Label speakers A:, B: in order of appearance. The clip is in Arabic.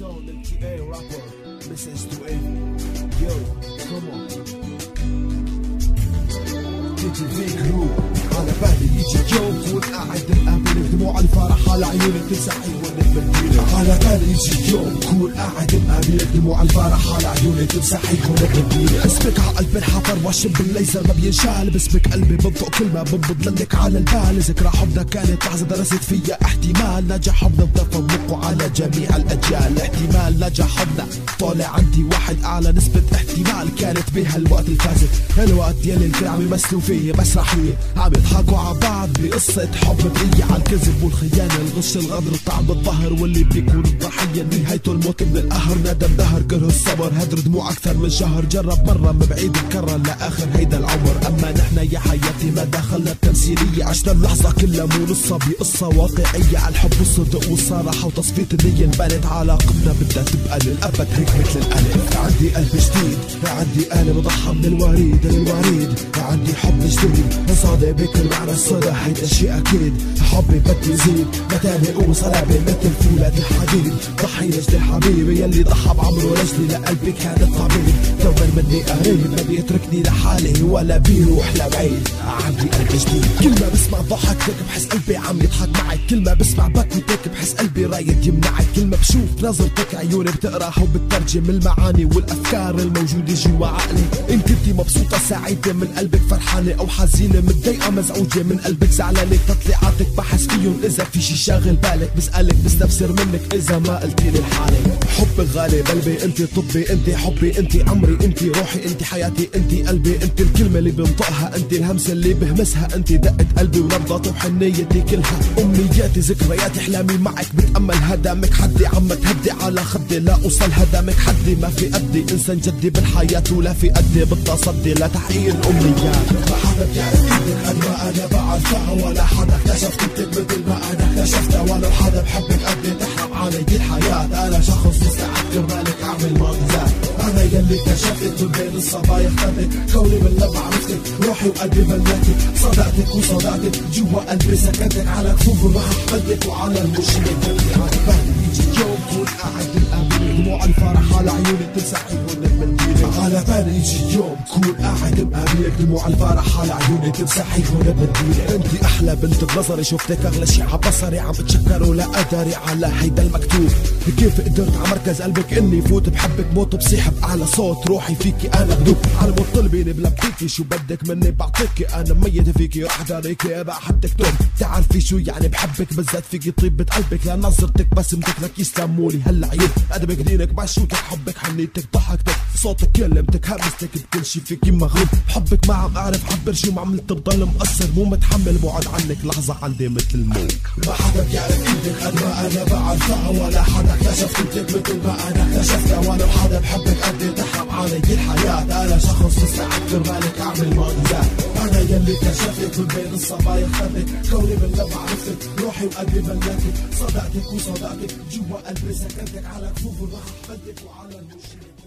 A: Stone, MTA rapper, listens to it. Yo, come on. تيجي في جروب على بالي يجي يوم كون قاعد مقابل دموع الفرح على عيوني تمسح على يجي يوم كون قاعد مقابل دموع الفرح على عيوني تمسح وأنا بمدينة اسمك على قلبي الحفر واشم بالليزر ما بينشال باسمك قلبي بنطق كلمة بنبض لك على البال ذكرى حبنا كانت لحظة درست فيها احتمال نجاح حبنا بتفوقه على جميع الاجيال احتمال نجاح حبنا طالع عندي واحد اعلى نسبة احتمال كانت بهالوقت الفازت الوقت يلي الكل عم يمثلوا فيه مسرحية عم يضحكوا على بعض بقصة حب برية على الكذب والخيانة الغش الغدر طعم الظهر واللي بيكون الضحية نهايته الموت من القهر. ندم دهر كره الصبر. هدر دموع أكثر من شهر. جرب مرة من بعيد مكرر لآخر هيدا العمر. أما نحنا يا حياتي ما دخلنا بتمثيلية عشنا اللحظة كلها مو نصها بقصة واقعية. على الحب والصدق والصراحة وتصفية النية انبنت علاقتنا. بدها تبقى للأبد هيك مثل الألف عندي قلب جديد عندي قلب بضحى من الوريد. للوريد عندي حب جديد. صادق بكل معنى الصدى هيدا شيء أكيد. حبي بدي يزيد. متاني وصلابة مثل فولة الحديد. ضحي لجل الحبيب يلي ضحى بعمره لجلي. لقلبي كان الطبيب. دوما مني قريب ما بيتركني لحالي ولا بيروح لبعيد. عندي قلب جديد. كل ما بسمع ضحكتك بحس قلبي عم يضحك معك. كل ما بسمع بكوتك بحس قلبي رايد يمنعك. كل ما بشوف نظرتك عيوني بتقراها وبترجم المعاني والأفكار الموجودة جوا عقلي. إن كنتي مبسوطة سعيدة من قلبك فرحانة أو حزينة. متضايقة مزعوجة من قلبك زعلانة. تطليعاتك بحس فيهم إذا في شي شاغل بالك. بسألك بستفسر منك إذا ما قلتي لي لحالك. حبك غالي بقلبي أنت طبي أنت حبي أنت عمري أنت روحي أنت حياتي أنت قلبي أنت الكلمة اللي بنطقها أنت الهمسة اللي بهمسها انت دقه قلبي ونبضاتي وحنيتي كلها. أمنياتي ذكرياتي إحلامي معك بتأمل. هدامك حدي عم تهدي على خدي. لا أوصل هدامك حدي. ما في قدي إنسان جدي بالحياة ولا في قدي بالتصدي لتحقيق الأمنيات. ما حدا بيعرف إيدك قد ما أنا بعرفها ولا حدا اكتشف كنتك مثل ما أنا اكتشفتها ولو حدا بحبك قد تحرم علي الحياة. أنا شخص مستعد كرمالك أعمل معجزات اكتشفت من بين الصبايا اخترتك كوني من لما عرفتك روحي وقلبي ملكتك صدقتك وصدقتك جوا قلبي سكنتك على كفوف راح احمدك وعلى المشي قلبي بالي يجي يوم كون قاعد بالقابل دموع الفرح على عيوني تمسح عيونك منديلك على بالي يجي يوم كون قاعد مقابلك دموع الفرح على عيوني تمسح عيونك منديلك انت أحلى بنت بنظري. شفتك أغلى شي عبصري عم بتشكر ولا قدري على هيدا المكتوب. كيف قدرت على مركز قلبك إني فوت؟ بحبك موت بصيح باعلى صوت روحي فيكي أنا بدوب. على موت طلبيني بلبيكي شو بدك مني؟ بعطيكي أنا ميت فيكي. رح داريكي بحدك توم تعرفي شو يعني بحبك بالذات؟ فيكي طيبة قلبك لنظرتك بسمتك لك يسلمولي هلا عيب أدبك دينك معشوتك حبك حنيتك ضحكتك صوتك كلمتك همستك بكل شي فيكي مغلوب بحبك ما عم اعرف عبر شو ما عملت بضل مقصر مو متحمل بعد عنك لحظة عندي مثل الموت ما حدا بيعرف إيدك قد ما أنا بعرفها ولا حدا اكتشف كنتك مثل ما أنا اكتشفتها. ولو حدا بحبك قد تحرم علي الحياة. أنا شخص مستعد كرمالك أعمل معجزات أنا يلي اكتشفتك من بين الصبايا اخترتك كوني من لما عرفتك روحي وقلبي ملكتك صدقتك وصدقتك جوا قلبي سكنتك على كفوف راح بدك وعلى المشي.